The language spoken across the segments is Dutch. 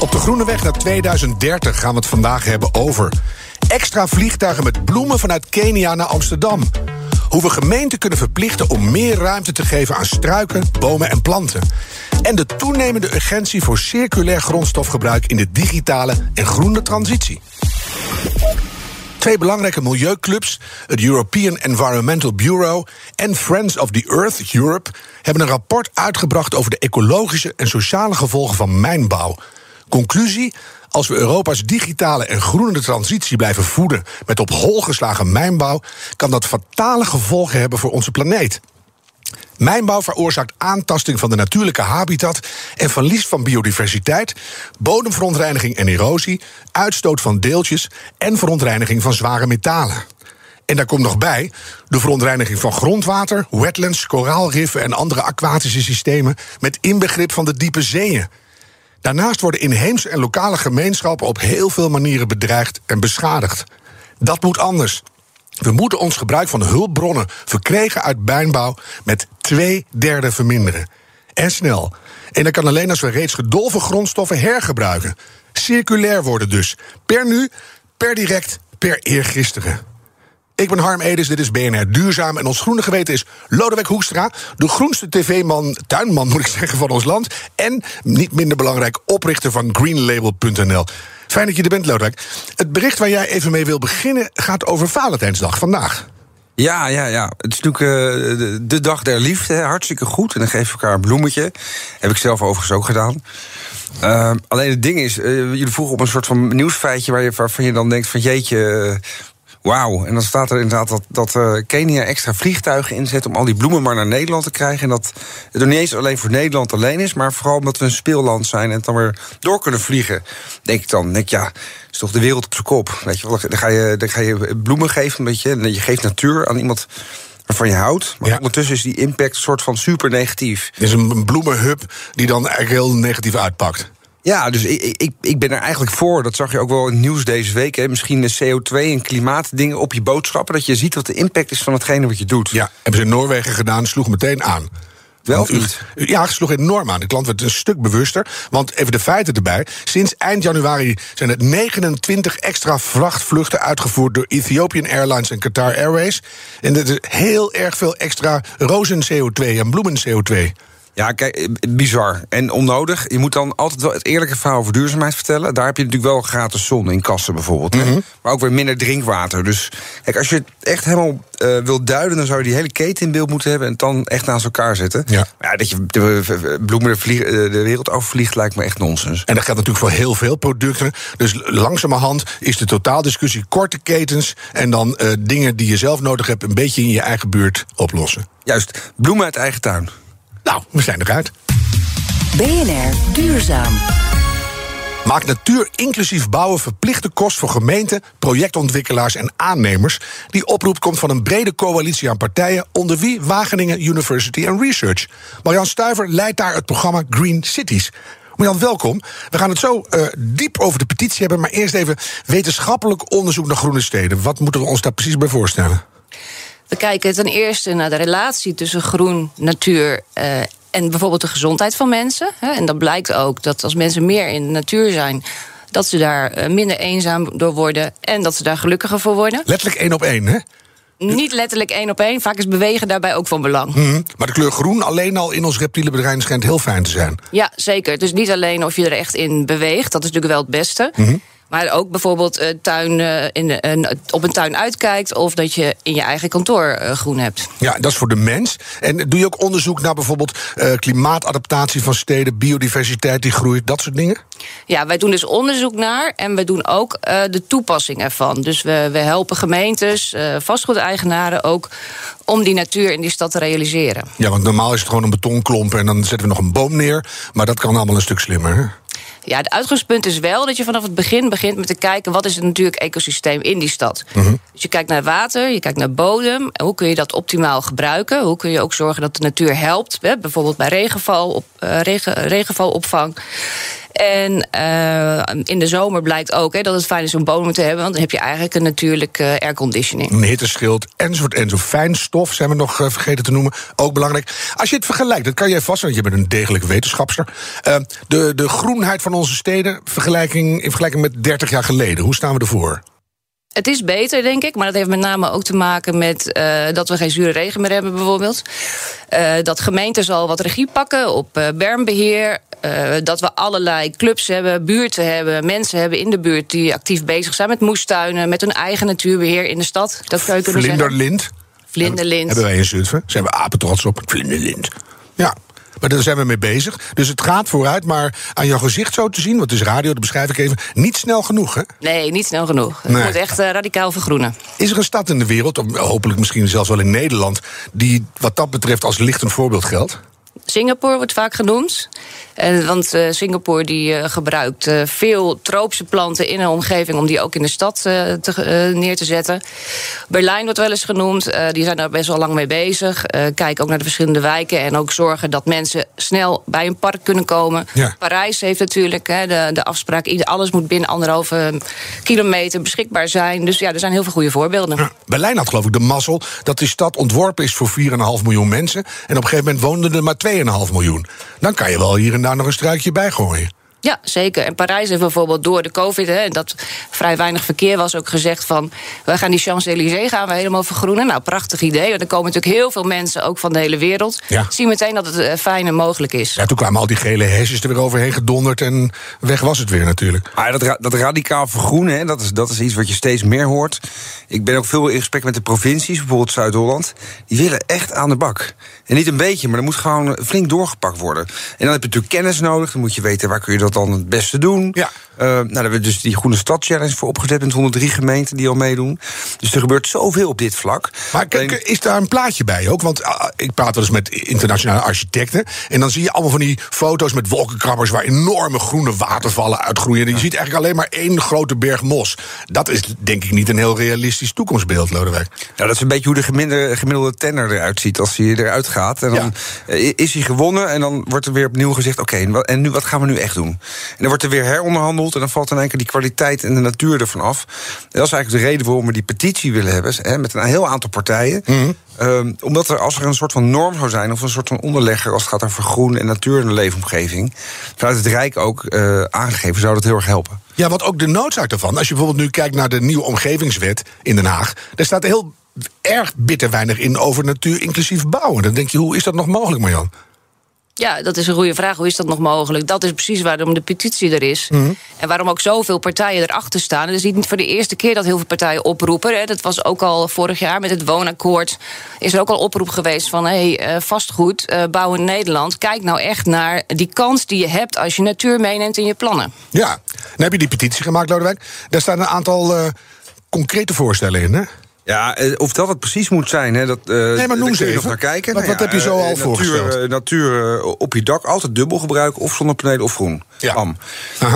Op de Groene Weg naar 2030 gaan we het vandaag hebben over extra vliegtuigen met bloemen vanuit Kenia naar Amsterdam. Hoe we gemeenten kunnen verplichten om meer ruimte te geven aan struiken, bomen en planten. En de toenemende urgentie voor circulair grondstofgebruik in de digitale en groene transitie. Twee belangrijke milieuclubs, het European Environmental Bureau en Friends of the Earth Europe, hebben een rapport uitgebracht over de ecologische en sociale gevolgen van mijnbouw. Conclusie: als we Europa's digitale en groene transitie blijven voeden met op hol geslagen mijnbouw, kan dat fatale gevolgen hebben voor onze planeet. Mijnbouw veroorzaakt aantasting van de natuurlijke habitat en verlies van biodiversiteit, bodemverontreiniging en erosie, uitstoot van deeltjes en verontreiniging van zware metalen. En daar komt nog bij de verontreiniging van grondwater, wetlands, koraalriffen en andere aquatische systemen met inbegrip van de diepe zeeën. Daarnaast worden inheemse en lokale gemeenschappen op heel veel manieren bedreigd en beschadigd. Dat moet anders. We moeten ons gebruik van hulpbronnen verkregen uit mijnbouw met twee derde verminderen. En snel. En dat kan alleen als we reeds gedolven grondstoffen hergebruiken. Circulair worden dus. Per nu, per direct, per eergisteren. Ik ben Harm Edens, dit is BNR Duurzaam. En ons groene geweten is Lodewijk Hoekstra, de groenste tv-man, tuinman moet ik zeggen, van ons land. En, niet minder belangrijk, oprichter van greenlabel.nl. Fijn dat je er bent, Lodewijk. Het bericht waar jij even mee wil beginnen gaat over Valentijnsdag vandaag. Ja, ja, ja. Het is natuurlijk uh, de, dag der liefde. Hartstikke goed. En dan geef je elkaar een bloemetje. Heb ik zelf overigens ook gedaan. Uh, alleen het ding is, uh, jullie vroegen op een soort van nieuwsfeitje... Waar je, waarvan je dan denkt van jeetje, Wauw, en dan staat er inderdaad dat, dat uh, Kenia extra vliegtuigen inzet om al die bloemen maar naar Nederland te krijgen. En dat het er niet eens alleen voor Nederland alleen is, maar vooral omdat we een speelland zijn en het dan weer door kunnen vliegen. Denk ik dan, denk ja, is toch de wereld op zijn kop. Weet je wel, dan ga je, dan ga je bloemen geven, een beetje, en je geeft natuur aan iemand waarvan je houdt. Maar ondertussen is die impact soort van super negatief. Het is een bloemenhub die dan eigenlijk heel negatief uitpakt. Ja, dus ik, ik, ik ben er eigenlijk voor. Dat zag je ook wel in het nieuws deze week. Hè. Misschien de CO2 en klimaatdingen op je boodschappen. Dat je ziet wat de impact is van hetgene wat je doet. Ja, hebben ze in Noorwegen gedaan, sloeg meteen aan. Wel niet? Ja, sloeg enorm aan. De klant werd een stuk bewuster. Want even de feiten erbij. Sinds eind januari zijn er 29 extra vrachtvluchten uitgevoerd door Ethiopian Airlines en Qatar Airways. En dat is heel erg veel extra rozen CO2 en bloemen CO2. Ja, kijk, eh, bizar en onnodig. Je moet dan altijd wel het eerlijke verhaal over duurzaamheid vertellen. Daar heb je natuurlijk wel gratis zon in kassen bijvoorbeeld. Mm -hmm. Maar ook weer minder drinkwater. Dus kijk, als je het echt helemaal uh, wil duiden... dan zou je die hele keten in beeld moeten hebben... en dan echt naast elkaar zetten. Ja. Maar ja, dat je de bloemen de, de wereld overvliegt lijkt me echt nonsens. En dat geldt natuurlijk voor heel veel producten. Dus langzamerhand is de totaaldiscussie korte ketens... en dan uh, dingen die je zelf nodig hebt... een beetje in je eigen buurt oplossen. Juist, bloemen uit eigen tuin. Nou, we zijn eruit. BNR Duurzaam. Maakt natuur inclusief bouwen verplichte kost voor gemeenten, projectontwikkelaars en aannemers. Die oproep komt van een brede coalitie aan partijen, onder wie Wageningen University and Research. Marjan Stuiver leidt daar het programma Green Cities. Marjan, welkom. We gaan het zo uh, diep over de petitie hebben, maar eerst even wetenschappelijk onderzoek naar groene steden. Wat moeten we ons daar precies bij voorstellen? We kijken ten eerste naar de relatie tussen groen, natuur uh, en bijvoorbeeld de gezondheid van mensen. En dan blijkt ook dat als mensen meer in de natuur zijn, dat ze daar minder eenzaam door worden en dat ze daar gelukkiger voor worden. Letterlijk één op één, hè? Niet letterlijk één op één. Vaak is bewegen daarbij ook van belang. Mm, maar de kleur groen alleen al in ons reptiele brein schijnt heel fijn te zijn. Ja, zeker. Dus niet alleen of je er echt in beweegt. Dat is natuurlijk wel het beste. Mm -hmm. Maar ook bijvoorbeeld uh, tuin, uh, in, uh, op een tuin uitkijkt. Of dat je in je eigen kantoor groen hebt. Ja, dat is voor de mens. En doe je ook onderzoek naar bijvoorbeeld klimaatadaptatie van steden, biodiversiteit die groeit, dat soort dingen? Ja, wij doen dus onderzoek naar en we doen ook de toepassing ervan. Dus we, we helpen gemeentes, vastgoedeigenaren ook om die natuur in die stad te realiseren. Ja, want normaal is het gewoon een betonklomp en dan zetten we nog een boom neer. Maar dat kan allemaal een stuk slimmer. Hè? Ja, het uitgangspunt is wel dat je vanaf het begin begint met te kijken... wat is het natuurlijk ecosysteem in die stad. Mhm. Dus je kijkt naar water, je kijkt naar bodem. Hoe kun je dat optimaal gebruiken? Hoe kun je ook zorgen dat de natuur helpt? Hè? Bijvoorbeeld bij regenval, op, uh, regen, regenvalopvang. En uh, in de zomer blijkt ook hè, dat het fijn is om bomen te hebben... want dan heb je eigenlijk een natuurlijke uh, airconditioning. Een hitteschild enzovoort enzovoort. Fijnstof zijn we nog uh, vergeten te noemen, ook belangrijk. Als je het vergelijkt, dat kan jij vast, want je bent een degelijke wetenschapster... de, de groenheid van onze steden vergelijking, in vergelijking met 30 jaar geleden. Hoe staan we ervoor? Het is beter, denk ik, maar dat heeft met name ook te maken met uh, dat we geen zure regen meer hebben, bijvoorbeeld. Uh, dat gemeenten zal wat regie pakken op uh, bermbeheer. dat we allerlei clubs hebben, buurten hebben, mensen hebben in de buurt die actief bezig zijn met moestuinen, met hun eigen natuurbeheer in de stad. Dat zou je kunnen Vlinderlind. zeggen. Vlinderlind. Hebben wij in Zutphen. Zijn we apen trots op. Vlinderlind. Ja. Maar daar zijn we mee bezig. Dus het gaat vooruit, maar aan jouw gezicht zo te zien, want het is radio, dat beschrijf ik even, niet snel genoeg, hè? Nee, niet snel genoeg. Het Nee. moet echt uh, radicaal vergroenen. Is er een stad in de wereld, of hopelijk misschien zelfs wel in Nederland, die wat dat betreft als lichtend voorbeeld geldt? Singapore wordt vaak genoemd. En, want uh, Singapore die, uh, gebruikt uh, veel tropische planten in een omgeving om die ook in de stad te, neer te zetten. Berlijn wordt wel eens genoemd. die zijn daar best wel lang mee bezig. kijken ook naar de verschillende wijken en ook zorgen dat mensen snel bij een park kunnen komen. Ja. Parijs heeft natuurlijk hè, de, de afspraak: alles moet binnen anderhalve kilometer beschikbaar zijn. Dus ja, er zijn heel veel goede voorbeelden. Ja, Berlijn had geloof ik de mazzel dat die stad ontworpen is voor 4,5 miljoen mensen. En op een gegeven moment woonden er maar 2,5 miljoen. Dan kan je wel hier en daar nog een struikje bij gooien. Ja, zeker. En Parijs heeft bijvoorbeeld door de COVID, hè, dat vrij weinig verkeer was, ook gezegd van we gaan die Champs-Élysées gaan we helemaal vergroenen. Nou, prachtig idee. Want er komen natuurlijk heel veel mensen, ook van de hele wereld. Ja. Zien meteen dat het uh, fijn en mogelijk is. Ja, toen kwamen al die gele hesjes er weer overheen gedonderd en weg was het weer natuurlijk. Maar dat, ra- dat radicaal vergroenen, hè, dat, is, dat is iets wat je steeds meer hoort. Ik ben ook veel in gesprek met de provincies, bijvoorbeeld Zuid-Holland. Die willen echt aan de bak. En niet een beetje, maar er moet gewoon flink doorgepakt worden. En dan heb je natuurlijk kennis nodig. Dan moet je weten waar kun je dat dan het beste doen. Ja. Uh, nou, daar hebben we dus die Groene Stad Challenge voor opgezet met 103 gemeenten die al meedoen. Dus er gebeurt zoveel op dit vlak. Maar kijk, is daar een plaatje bij ook? Want uh, ik praat wel eens met internationale architecten. En dan zie je allemaal van die foto's met wolkenkrabbers waar enorme groene watervallen uitgroeien. En je ziet eigenlijk alleen maar één grote berg mos. Dat is denk ik niet een heel realistisch toekomstbeeld, Lodewijk. Nou, dat is een beetje hoe de gemiddelde, gemiddelde tenner eruit ziet als hij eruit gaat. En dan ja. is hij gewonnen en dan wordt er weer opnieuw gezegd: oké, okay, en nu, wat gaan we nu echt doen? En dan wordt er weer heronderhandeld en dan valt in één keer die kwaliteit en de natuur ervan af. En dat is eigenlijk de reden waarom we die petitie willen hebben, hè, met een heel aantal partijen. Mm -hmm. um, omdat er als er een soort van norm zou zijn, of een soort van onderlegger als het gaat over groen en natuur en de leefomgeving, vanuit het Rijk ook uh, aangegeven, zou dat heel erg helpen. Ja, want ook de noodzaak daarvan. Als je bijvoorbeeld nu kijkt naar de nieuwe omgevingswet in Den Haag, daar staat heel erg bitter weinig in over natuur inclusief bouwen. Dan denk je, hoe is dat nog mogelijk, Marjan? Ja, dat is een goede vraag. Hoe is dat nog mogelijk? Dat is precies waarom de petitie er is. Mhm. En waarom ook zoveel partijen erachter staan. Het is niet voor de eerste keer dat heel veel partijen oproepen. Hè. Dat was ook al vorig jaar met het woonakkoord. Is er ook al oproep geweest van... hé, hey, uh, vastgoed, uh, bouw in Nederland. Kijk nou echt naar die kans die je hebt... als je natuur meeneemt in je plannen. Ja, dan heb je die petitie gemaakt, Lodewijk. Daar staan een aantal uh, concrete voorstellen in, hè? Ja, of dat het precies moet zijn, hè, dat, uh, nee, maar noem kun je even. nog naar kijken. Wat, nou, wat ja, heb je zo al natuur, voorgesteld? Uh, natuur uh, op je dak, altijd dubbel gebruiken, of zonnepanelen of groen. Ja. Am.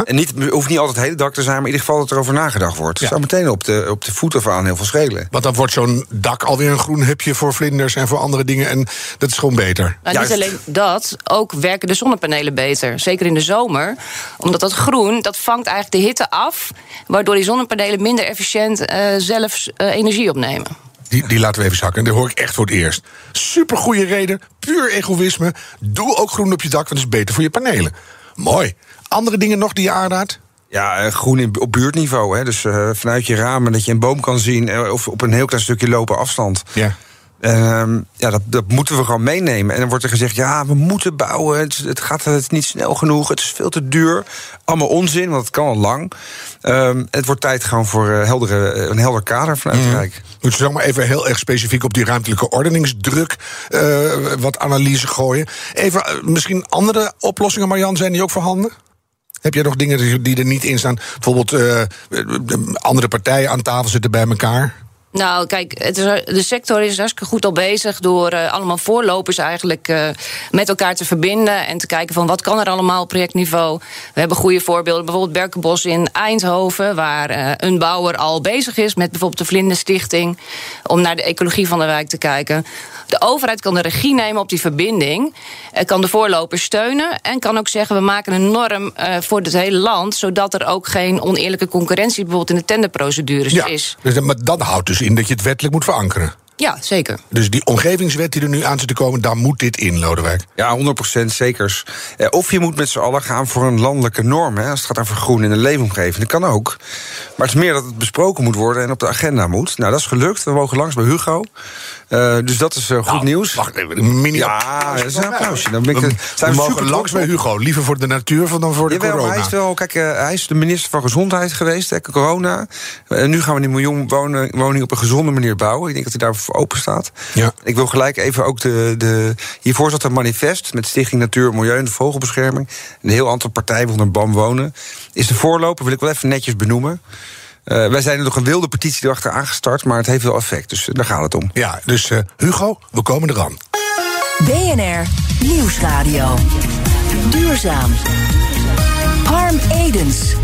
En niet, hoeft niet altijd het hele dak te zijn, maar in ieder geval dat er over nagedacht wordt. Ja. Het zou meteen op de, op de voet of aan heel veel schelen. Want dan wordt zo'n dak alweer een groen hupje voor vlinders en voor andere dingen. En dat is gewoon beter. Nou, niet alleen dat, ook werken de zonnepanelen beter. Zeker in de zomer. Omdat dat groen, dat vangt eigenlijk de hitte af. Waardoor die zonnepanelen minder efficiënt zelf energie opnemen. Die, die laten we even zakken. En dat hoor ik echt voor het eerst. Super goede reden, puur egoïsme. Doe ook groen op je dak, want het is beter voor je panelen. Mooi. Andere dingen nog die je aanraadt? Ja, groen in, op buurtniveau. Hè. Dus uh, vanuit je ramen dat je een boom kan zien. Uh, of op een heel klein stukje lopen afstand. Ja. Uh, ja, dat, dat, moeten we gewoon meenemen. En dan wordt er gezegd, ja, we moeten bouwen. Het, het gaat het niet snel genoeg. Het is veel te duur. Allemaal onzin, want het kan al lang. Um, het wordt tijd gewoon voor uh, heldere, een helder kader vanuit Mhm. het Rijk. Moet je zeg maar even heel erg specifiek op die ruimtelijke ordeningsdruk uh, wat analyse gooien. Even uh, misschien andere oplossingen, Marjan, zijn die ook voorhanden? Heb jij nog dingen die er niet in staan? Bijvoorbeeld uh, andere partijen aan tafel zitten bij elkaar? Nou, kijk, het is, de sector is hartstikke goed al bezig door uh, allemaal voorlopers eigenlijk uh, met elkaar te verbinden en te kijken van wat kan er allemaal op projectniveau. We hebben goede voorbeelden, bijvoorbeeld Berkenbos in Eindhoven, waar uh, een bouwer al bezig is met bijvoorbeeld de Vlinderstichting om naar de ecologie van de wijk te kijken. De overheid kan de regie nemen op die verbinding, kan de voorlopers steunen en kan ook zeggen we maken een norm voor het hele land, zodat er ook geen oneerlijke concurrentie bijvoorbeeld in de tenderprocedures ja, is. Dus, maar dat houdt dus in dat je het wettelijk moet verankeren. Ja, zeker. Dus die omgevingswet die er nu aan zit te komen, daar moet dit in, Lodewijk. Ja, 100% zekers. Of je moet met z'n allen gaan voor een landelijke norm. Hè, als het gaat over groen in een leefomgeving. Dat kan ook. Maar het is meer dat het besproken moet worden en op de agenda moet. Nou, dat is gelukt. We mogen langs bij Hugo. Uh, dus dat is uh, goed nou, nieuws. Wacht even, een mini Ja, dat is een applausje. Dan ben ik, we, zijn we we mogen langs bij Hugo. Liever voor de natuur dan voor de Jawel, corona. Hij is wel, kijk, uh, hij is de minister van Gezondheid geweest, hè, corona. En nu gaan we die miljoen wonen, woning op een gezonde manier bouwen. Ik denk dat hij open staat. Ja. Ik wil gelijk even ook de, de. Hiervoor zat een manifest met Stichting Natuur, Milieu en de Vogelbescherming. Een heel aantal partijen onder BAM wonen. Is de voorloper, wil ik wel even netjes benoemen. Uh, wij zijn er nog een wilde petitie erachter aangestart, maar het heeft wel effect. Dus daar gaat het om. Ja, dus uh, Hugo, we komen eraan. BNR Nieuwsradio. Duurzaam. Harm Edens.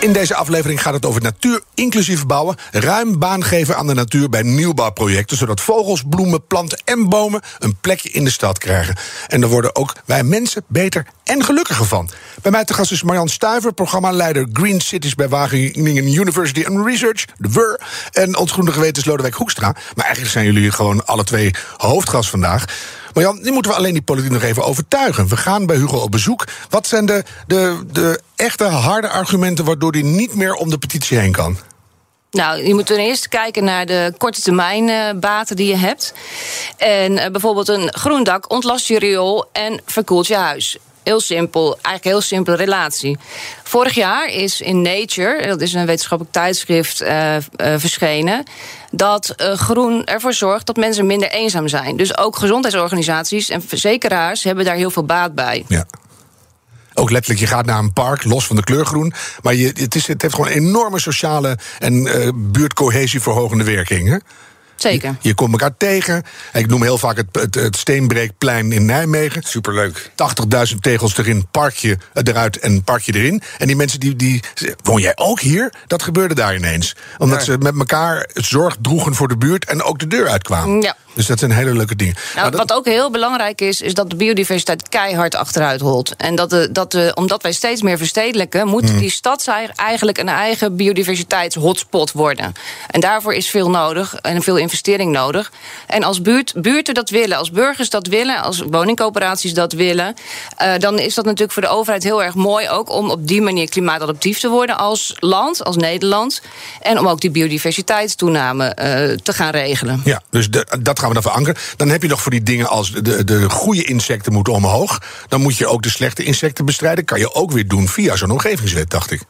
In deze aflevering gaat het over natuur inclusief bouwen. Ruim baan geven aan de natuur bij nieuwbouwprojecten. Zodat vogels, bloemen, planten en bomen een plekje in de stad krijgen. En daar worden ook wij mensen beter en gelukkiger van. Bij mij te gast is Marjan Stuiver, programmaleider Green Cities bij Wageningen University and Research, de WUR. En ons groene geweten is Lodewijk Hoekstra. Maar eigenlijk zijn jullie gewoon alle twee hoofdgast vandaag. Maar Jan, nu moeten we alleen die politiek nog even overtuigen. We gaan bij Hugo op bezoek. Wat zijn de, de, de echte harde argumenten waardoor hij niet meer om de petitie heen kan? Nou, je moet ten eerste kijken naar de korte termijn uh, baten die je hebt. En uh, bijvoorbeeld een groen dak ontlast je riool en verkoelt je huis. Heel simpel, eigenlijk heel simpele relatie. Vorig jaar is in Nature, dat is een wetenschappelijk tijdschrift, uh, uh, verschenen. Dat uh, groen ervoor zorgt dat mensen minder eenzaam zijn. Dus ook gezondheidsorganisaties en verzekeraars hebben daar heel veel baat bij. Ja. Ook letterlijk, je gaat naar een park, los van de kleur groen. Maar je, het, is, het heeft gewoon enorme sociale en buurtcohesie verhogende werking. Hè? Zeker. Je, je komt elkaar tegen. Ik noem heel vaak het, het, het Steenbreekplein in Nijmegen. Superleuk. 80.000 tegels erin, parkje eruit en parkje erin. En die mensen die, die. Woon jij ook hier? Dat gebeurde daar ineens. Omdat Ja. ze met elkaar zorg droegen voor de buurt en ook de deur uitkwamen. Ja. Dus dat zijn hele leuke dingen. Nou, Maar dat- wat ook heel belangrijk is, is dat de biodiversiteit keihard achteruit holt. En dat de, dat de, omdat wij steeds meer verstedelijken, moet Hmm. die stad eigenlijk een eigen biodiversiteitshotspot worden. En daarvoor is veel nodig en veel investering nodig. En als buurt, buurten dat willen, als burgers dat willen, als woningcoöperaties dat willen, eh, dan is dat natuurlijk voor de overheid heel erg mooi ook om op die manier klimaatadaptief te worden als land, als Nederland. En om ook die biodiversiteitstoename eh, te gaan regelen. Ja, dus dat gaan we dan verankeren. Dan heb je nog voor die dingen als de, de goede insecten moeten omhoog. Dan moet je ook de slechte insecten bestrijden. Kan je ook weer doen via zo'n omgevingswet, dacht ik.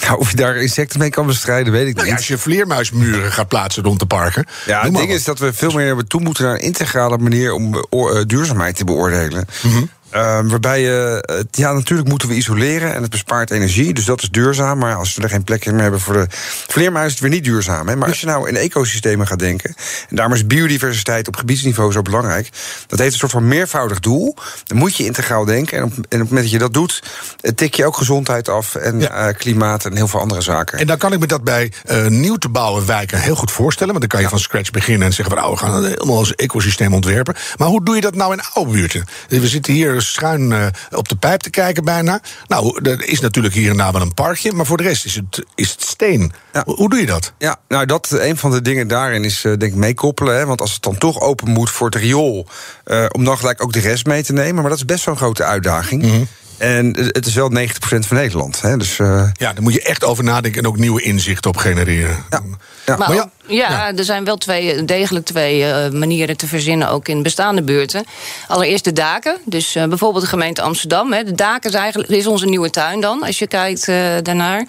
Nou, of je daar insecten mee kan bestrijden, weet ik Nou ja, niet. als je vleermuismuren gaat plaatsen rond de parken. Ja, het ding is dat we veel meer toe moeten naar een integrale manier om eh, duurzaamheid te beoordelen. Mhm. Eh, waarbij je, het- ja, natuurlijk moeten we isoleren en het bespaart energie, dus dat is duurzaam. Maar als we er geen plek meer hebben voor de vleermuis, is het weer niet duurzaam. Hè? Maar als je nou in ecosystemen gaat denken, en daarom is biodiversiteit op gebiedsniveau zo belangrijk, dat heeft een soort van meervoudig doel. Dan moet je integraal denken. En op, en op het moment dat je dat doet, eh, tik je ook gezondheid af en Ja. eh, klimaat en heel veel andere zaken. En dan kan ik me dat bij eh, nieuw te bouwen wijken heel goed voorstellen. Want dan kan je van scratch beginnen en zeggen van nou, we gaan helemaal als ecosysteem ontwerpen. Maar hoe doe je dat nou in oude buurten? We zitten hier schuin eh, op de pijp te kijken bijna. Nou, er is natuurlijk hier en daar wel een parkje. Maar voor de rest is het, is het steen. Ja. Hoe, doe je dat? Ja, nou, dat, een van de dingen daarin is, eh, denk ik, meekoppelen. Hè, want als het dan toch open moet voor het riool... eh, om dan gelijk ook de rest mee te nemen. Maar dat is best wel een grote uitdaging. Mhm. En het is wel 90% van Nederland. Hè, dus eh, Ja, daar moet je echt over nadenken en ook nieuwe inzichten op genereren. ja. ja. Maar, Maar ook- ja, er zijn wel twee, degelijk twee eh, manieren te verzinnen, ook in bestaande buurten. Allereerst de daken. Dus eh, bijvoorbeeld de gemeente Amsterdam. Hè. De daken is eigenlijk is onze nieuwe tuin dan, als je kijkt eh, daarnaar.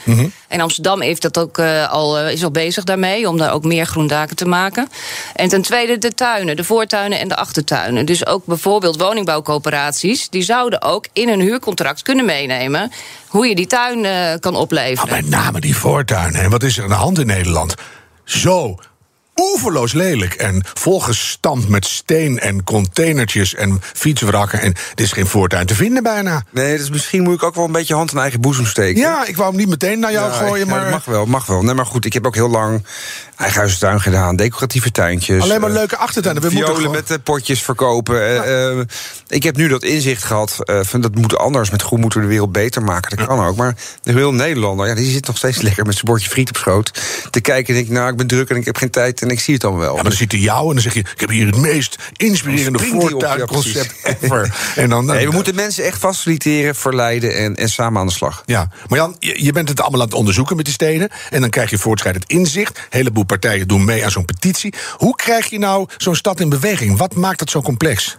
En Amsterdam heeft dat ook, eh, al, eh, is al bezig daarmee, om daar ook meer groen daken te maken. En ten tweede de tuinen, de voortuinen en de achtertuinen. Dus ook bijvoorbeeld woningbouwcoöperaties, die zouden ook in een huurcontract kunnen meenemen hoe je die tuin eh, kan opleveren. met name die voortuin. En wat is er aan de hand in Nederland? Zo oeverloos lelijk en volgestampt met steen en containertjes en fietswrakken. En er is geen voortuin te vinden bijna. Nee, dus misschien moet ik ook wel een beetje hand in eigen boezem steken. Ja, ik wou hem niet meteen naar jou gooien, maar mag wel, mag wel. Nee, maar goed, ik heb ook heel lang eigen huistuin gedaan, decoratieve tuintjes. alleen maar eh, leuke achtertuinen. We moeten Violen gewoon- met eh, potjes verkopen. Eh, ik heb nu dat inzicht gehad. eh, van dat moet anders. Met groen moeten we de wereld beter maken. Dat kan ook. Maar de heel Nederlander, ja, die zit nog steeds lekker met zijn bordje friet op schoot. Te kijken en denk ik, nou, ik ben druk en ik heb geen tijd en ik zie het dan wel. Ja, maar dan ziet hij jou en dan zeg je: Ik heb hier het meest inspirerende ja, voortuinconcept ever. En dan, Nee, we moeten mensen echt faciliteren, verleiden en, en samen aan de slag. Ja, maar Jan, je, je bent het allemaal aan het onderzoeken met die steden. En dan krijg je voortschrijdend inzicht. Een heleboel partijen doen mee aan zo'n petitie. Hoe krijg je nou zo'n stad in beweging? Wat maakt het zo complex?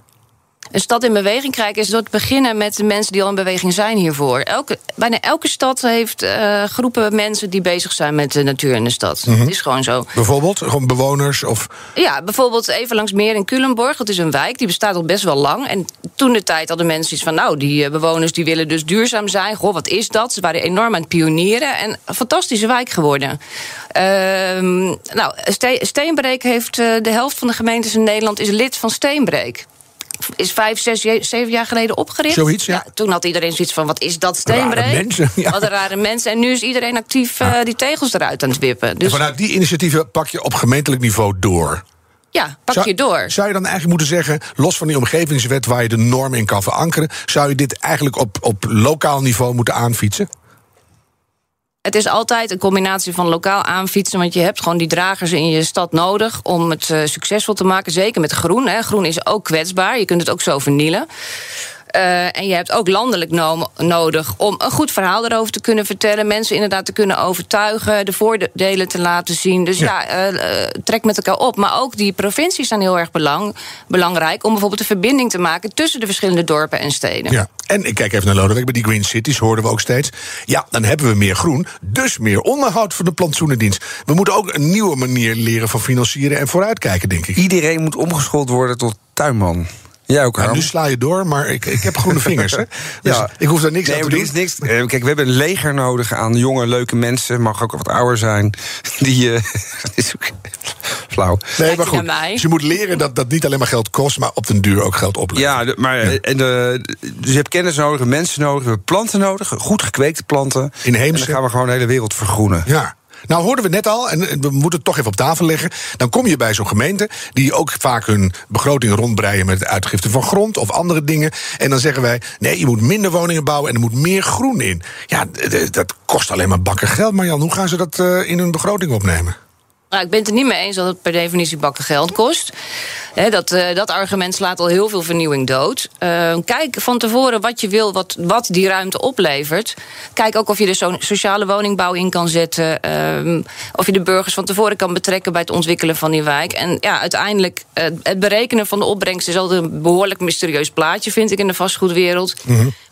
Een stad in beweging krijgen is door te beginnen met de mensen die al in beweging zijn hiervoor. Elke, bijna elke stad heeft eh, groepen mensen die bezig zijn met de natuur in de stad. Het is gewoon zo. Bijvoorbeeld, gewoon bewoners of. Ja, bijvoorbeeld even langs meer in Culemborg. Dat is een wijk, die bestaat al best wel lang. En toen de tijd hadden mensen iets van... nou, die eh, bewoners die willen dus duurzaam zijn. Goh, wat is dat? Ze waren enorm aan het pionieren. En een fantastische wijk geworden. Ehm, nou, Ste- Steenbreek heeft... eh, de helft van de gemeentes in Nederland is lid van Steenbreek. Is vijf, zes, zeven jaar geleden opgericht. Zoiets, ja. toen had iedereen zoiets van, wat is dat Rare Steenbreek? mensen, ja. Wat een rare mensen. En nu is iedereen actief eh, die tegels eruit aan het wippen. En Dus vanuit die initiatieven pak je op gemeentelijk niveau door. ja, pak Zou- je door. Zou je dan eigenlijk moeten zeggen, los van die omgevingswet waar je de norm in kan verankeren, zou je dit eigenlijk op, op lokaal niveau moeten aanfietsen? Het is altijd een combinatie van lokaal aanfietsen. Want je hebt gewoon die dragers in je stad nodig om het eh, succesvol te maken. Zeker met groen. Hè. Groen is ook kwetsbaar. Je kunt het ook zo vernielen. Eh, en je hebt ook landelijk no- nodig om een goed verhaal erover te kunnen vertellen. Mensen inderdaad te kunnen overtuigen. De voordelen te laten zien. Dus Ja. ja, eh, eh, trek met elkaar op. Maar ook die provincies zijn heel erg belang, belangrijk. Om bijvoorbeeld de verbinding te maken tussen de verschillende dorpen en steden. Ja. En ik kijk even naar Lodewijk, bij die Green Cities hoorden we ook steeds. Ja, dan hebben we meer groen, dus meer onderhoud voor de plantsoenendienst. We moeten ook een nieuwe manier leren van financieren en vooruitkijken, denk ik. Iedereen moet omgeschoold worden tot tuinman. Jij ook, Nou, nu sla je door, maar ik, ik heb groene vingers. Hè? Dus ik hoef daar niks nee, aan te doen. er is niks. eh, Kijk, we hebben een leger nodig aan jonge, leuke mensen. Mag ook wat ouder zijn. Die. eh, is ook flauw. Nee, maar goed. Dus je moet leren dat dat niet alleen maar geld kost, maar op den duur ook geld oplevert. Ja, maar eh, en de, dus je hebt kennis nodig, mensen nodig, we hebben planten nodig, goed gekweekte planten. Inheemse. En dan gaan we gewoon de hele wereld vergroenen. Ja. Nou hoorden we net al, en we moeten het toch even op tafel leggen. Dan kom je bij zo'n gemeente die ook vaak hun begroting rondbreien met uitgifte van grond of andere dingen. En dan zeggen wij: nee, je moet minder woningen bouwen en er moet meer groen in. Ja, dat kost alleen maar bakken geld. Marjan, hoe gaan ze dat eh, in hun begroting opnemen? Nou, ik ben het er niet mee eens dat het per definitie bakken geld kost. Dat, eh, dat argument slaat al heel veel vernieuwing dood. Eh, kijk van tevoren wat je wil, wat, wat die ruimte oplevert. Kijk ook of je er zo'n sociale woningbouw in kan zetten. ehm, of je de burgers van tevoren kan betrekken bij het ontwikkelen van die wijk. En ja, uiteindelijk, eh, het berekenen van de opbrengst is altijd een behoorlijk mysterieus plaatje, vind ik, in de vastgoedwereld.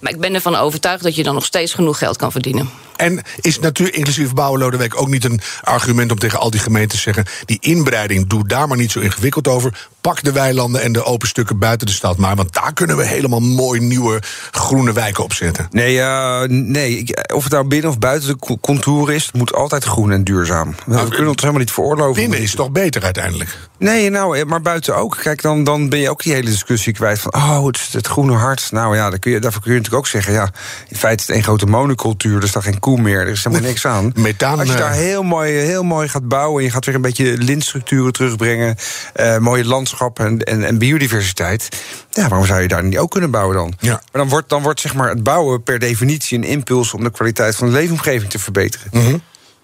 Maar ik ben ervan overtuigd dat je dan nog steeds genoeg geld kan verdienen. En is natuur inclusief bouwen, Lodewijk, ook niet een argument om tegen al die gemeenten te zeggen: die inbreiding, doe daar maar niet zo ingewikkeld over. Pak de weilanden en de open stukken buiten de stad maar. Want daar kunnen we helemaal mooi nieuwe groene wijken opzetten. Nee, eh, nee, ik- of het nou binnen of buiten de co- contouren is, het moet altijd groen en duurzaam. we kunnen ons helemaal niet veroorloven. Binnen is toch beter uiteindelijk? Nee, nou, eh, maar buiten ook. Kijk, dan, dan ben je ook die hele discussie kwijt van... oh, het, het groene hart. Nou ja, daar kun je, daarvoor kun je natuurlijk ook zeggen... ja, in feite is het één grote monocultuur, er is daar geen koe meer. Er is helemaal niks aan. Methaan, Als je eh, daar heel mooi, heel mooi gaat bouwen... en je gaat weer een beetje lintstructuren terugbrengen... eh, mooie landschappen en, en, en biodiversiteit... ja, waarom zou je daar niet ook kunnen bouwen dan? Ja. Maar dan wordt, dan wordt zeg maar, het bouwen per definitie een impuls... om de kwaliteit van de leefomgeving te verbeteren. Mhm.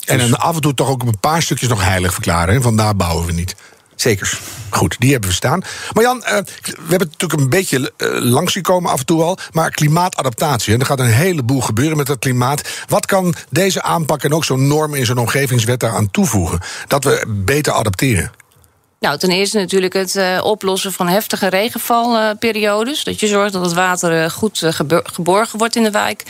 En af en toe toch ook een paar stukjes nog heilig verklaren. Van daar bouwen we niet. Zeker. Goed, die hebben we staan. Maar Jan, eh, we hebben het natuurlijk een beetje eh, langs gekomen af en toe al. Maar klimaatadaptatie, er gaat een heleboel gebeuren met dat klimaat. Wat kan deze aanpak en ook zo'n norm in zo'n omgevingswet daaraan toevoegen? Dat we beter adapteren. Nou, ten eerste natuurlijk het eh, oplossen van heftige regenvalperiodes. dat je zorgt dat het water eh, goed eh, gebo- geborgen wordt in de wijk.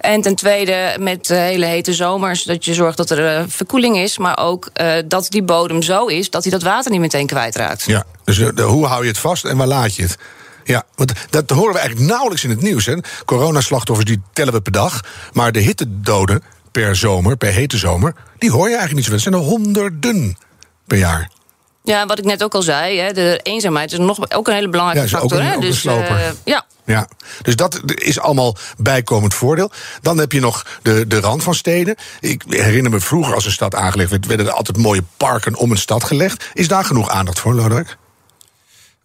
En ten tweede met hele hete zomers. Dat je zorgt dat er verkoeling is. Maar ook dat die bodem zo is dat hij dat water niet meteen kwijtraakt. Ja, dus hoe hou je het vast en waar laat je het? Ja, want dat horen we eigenlijk nauwelijks in het nieuws. Hè. Coronaslachtoffers die tellen we per dag. Maar de hittedoden per zomer, per hete zomer... die hoor je eigenlijk niet zo veel. Het zijn er honderden. per jaar. Ja, wat ik net ook al zei, hè, de eenzaamheid is nog ook een hele belangrijke Ja, factor. een- hè? Dus eh, ja, Ja, dus dat is allemaal bijkomend voordeel. Dan heb je nog de, de rand van steden. Ik herinner me vroeger als een stad aangelegd werd, werden er altijd mooie parken om een stad gelegd. Is daar genoeg aandacht voor, Lodewijk?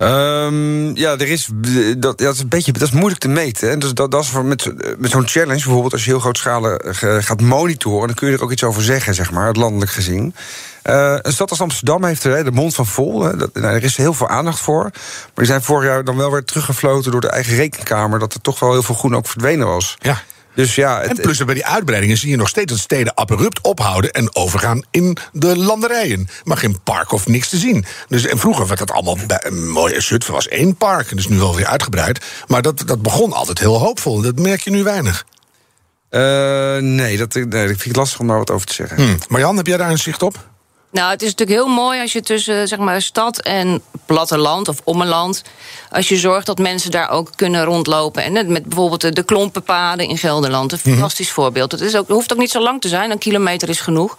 Ehm, ja, er is, dat, dat is een beetje dat is moeilijk te meten. Dus dat, dat is voor met, met zo'n challenge, bijvoorbeeld als je heel grootschalig eh, gaat monitoren, dan kun je er ook iets over zeggen, zeg maar, landelijk gezien. Eh, een stad als Amsterdam heeft er hè, de mond van vol. Hè. Dat, nou, er is heel veel aandacht voor. Maar die zijn vorig jaar dan wel weer teruggefloten door de eigen rekenkamer. Dat er toch wel heel veel groen ook verdwenen was. Ja. Dus ja, En plus bij die uitbreidingen zie je nog steeds dat steden abrupt ophouden en overgaan in de landerijen. Maar geen park of niks te zien. Dus, en vroeger werd dat allemaal bij, een mooie Zutphen was één park. En is nu alweer uitgebreid. Maar dat, dat begon altijd heel hoopvol. Dat merk je nu weinig. eh, nee, dat, nee, dat vind ik lastig om daar wat over te zeggen. Hm. Marjan, heb jij daar een zicht op? Nou, het is natuurlijk heel mooi als je tussen zeg maar, stad en platteland of ommeland... als je zorgt dat mensen daar ook kunnen rondlopen. En met bijvoorbeeld de, de klompenpaden in Gelderland. Een fantastisch voorbeeld. Het, is ook, hoeft ook niet zo lang te zijn, een kilometer is genoeg.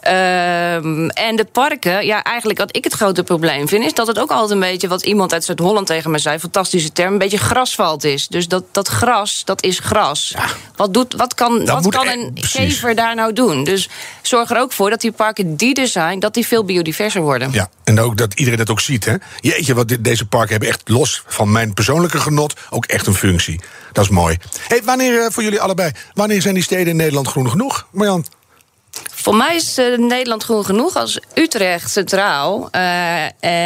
Ehm, en de parken, ja, eigenlijk wat ik het grote probleem vind... is dat het ook altijd een beetje, wat iemand uit Zuid-Holland tegen me zei... fantastische term, een beetje grasvalt is. Dus dat, dat gras, dat is gras. Wat, doet, wat kan, wat kan een precies. gever daar nou doen? Dus zorg er ook voor dat die parken die er zijn... dat die veel biodiverser worden. Ja, en ook dat iedereen dat ook ziet. Hè? Jeetje, wat dit- deze parken hebben echt los van mijn persoonlijke genot ook echt een functie. Dat is mooi. Hey, wanneer, eh, voor jullie allebei, wanneer zijn die steden in Nederland groen genoeg? Marjan? Voor mij is eh, Nederland groen genoeg als Utrecht centraal eh,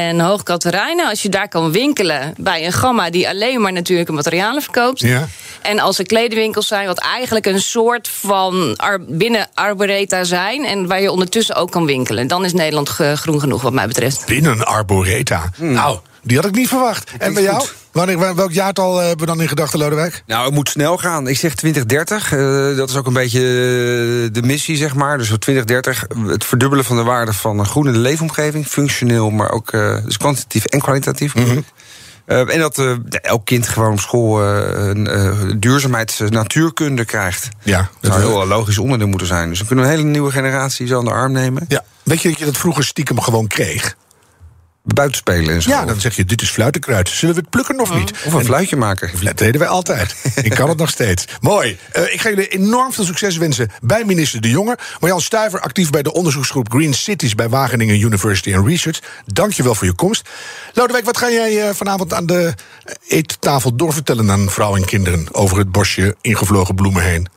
en Hoogkaterijnen. Als je daar kan winkelen bij een gamma die alleen maar natuurlijke materialen verkoopt. Ja. En als er kledingwinkels zijn, wat eigenlijk een soort van ar- binnen Arboreta zijn. En waar je ondertussen ook kan winkelen. Dan is Nederland groen genoeg, wat mij betreft. Binnen arboreta. Nou, die had ik niet verwacht. En bij jou? goed. Wanneer, wa- welk jaartal eh, hebben we dan in gedachten, Lodewijk? Nou, het moet snel gaan. Ik zeg 2030. eh, dat is ook een beetje eh, de missie, zeg maar. Dus voor 2030 het verdubbelen van de waarde van een groene leefomgeving. Functioneel, maar ook eh, dus kwantitatief en kwalitatief. Eh, en dat eh, elk kind gewoon op school eh, eh, duurzaamheids- natuurkunde krijgt. Ja, Dat zou heel logisch onderdeel moeten zijn. Dus we kunnen een hele nieuwe generatie zo aan de arm nemen. Ja. Weet je dat je dat vroeger stiekem gewoon kreeg? Buiten spelen en zo. Ja, dan zeg je, dit is fluitenkruid. Zullen we het plukken of niet? Of een fluitje maken. Dat deden wij altijd. Ik kan het nog steeds. Mooi. Eh, ik ga jullie enorm veel succes wensen bij minister De Jonge. Marjan Stuiver, actief bij de onderzoeksgroep Green Cities... bij Wageningen University and Research. Dank je wel voor je komst. Lodewijk, wat ga jij eh, vanavond aan de eettafel doorvertellen... aan vrouwen en kinderen over het bosje ingevlogen bloemen heen?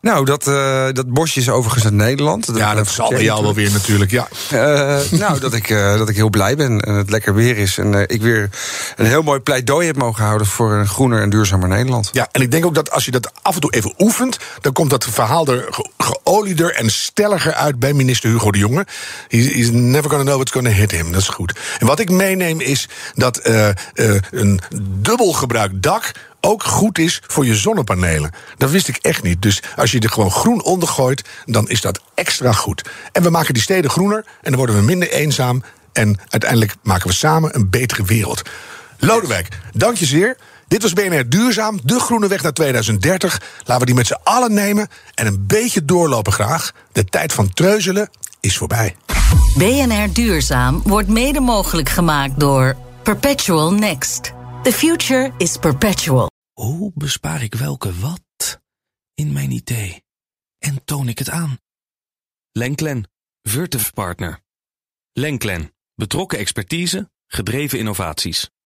Nou, dat, eh, dat bosje is overigens uit Nederland. Ja, dat zal bij jou wel weer natuurlijk, ja. Eh, nou, dat ik, eh, dat ik heel blij ben en het lekker weer is. En ik weer een heel mooi pleidooi heb mogen houden voor een groener en duurzamer Nederland. Ja, en ik denk ook dat als je dat af en toe even oefent... dan komt dat verhaal er ge- geolieder en stelliger uit bij minister Hugo de Jonge. He's, he's never gonna know what's gonna hit him. Dat is goed. En wat ik meeneem is dat een dubbel gebruikt dak ook goed is voor je zonnepanelen. Dat wist ik echt niet. Dus als je er gewoon groen onder gooit, dan is dat extra goed. En we maken die steden groener en dan worden we minder eenzaam... en uiteindelijk maken we samen een betere wereld. Lodewijk, dank je zeer. Dit was BNR Duurzaam, de groene weg naar 2030. Laten we die met z'n allen nemen en een beetje doorlopen graag. De tijd van treuzelen is voorbij. BNR Duurzaam wordt mede mogelijk gemaakt door Perpetual Next. The future is perpetual. Hoe bespaar ik welke wat in mijn idee? En toon ik het aan? Lenklen, Virtuf Partner. Lenklen, betrokken expertise, gedreven innovaties.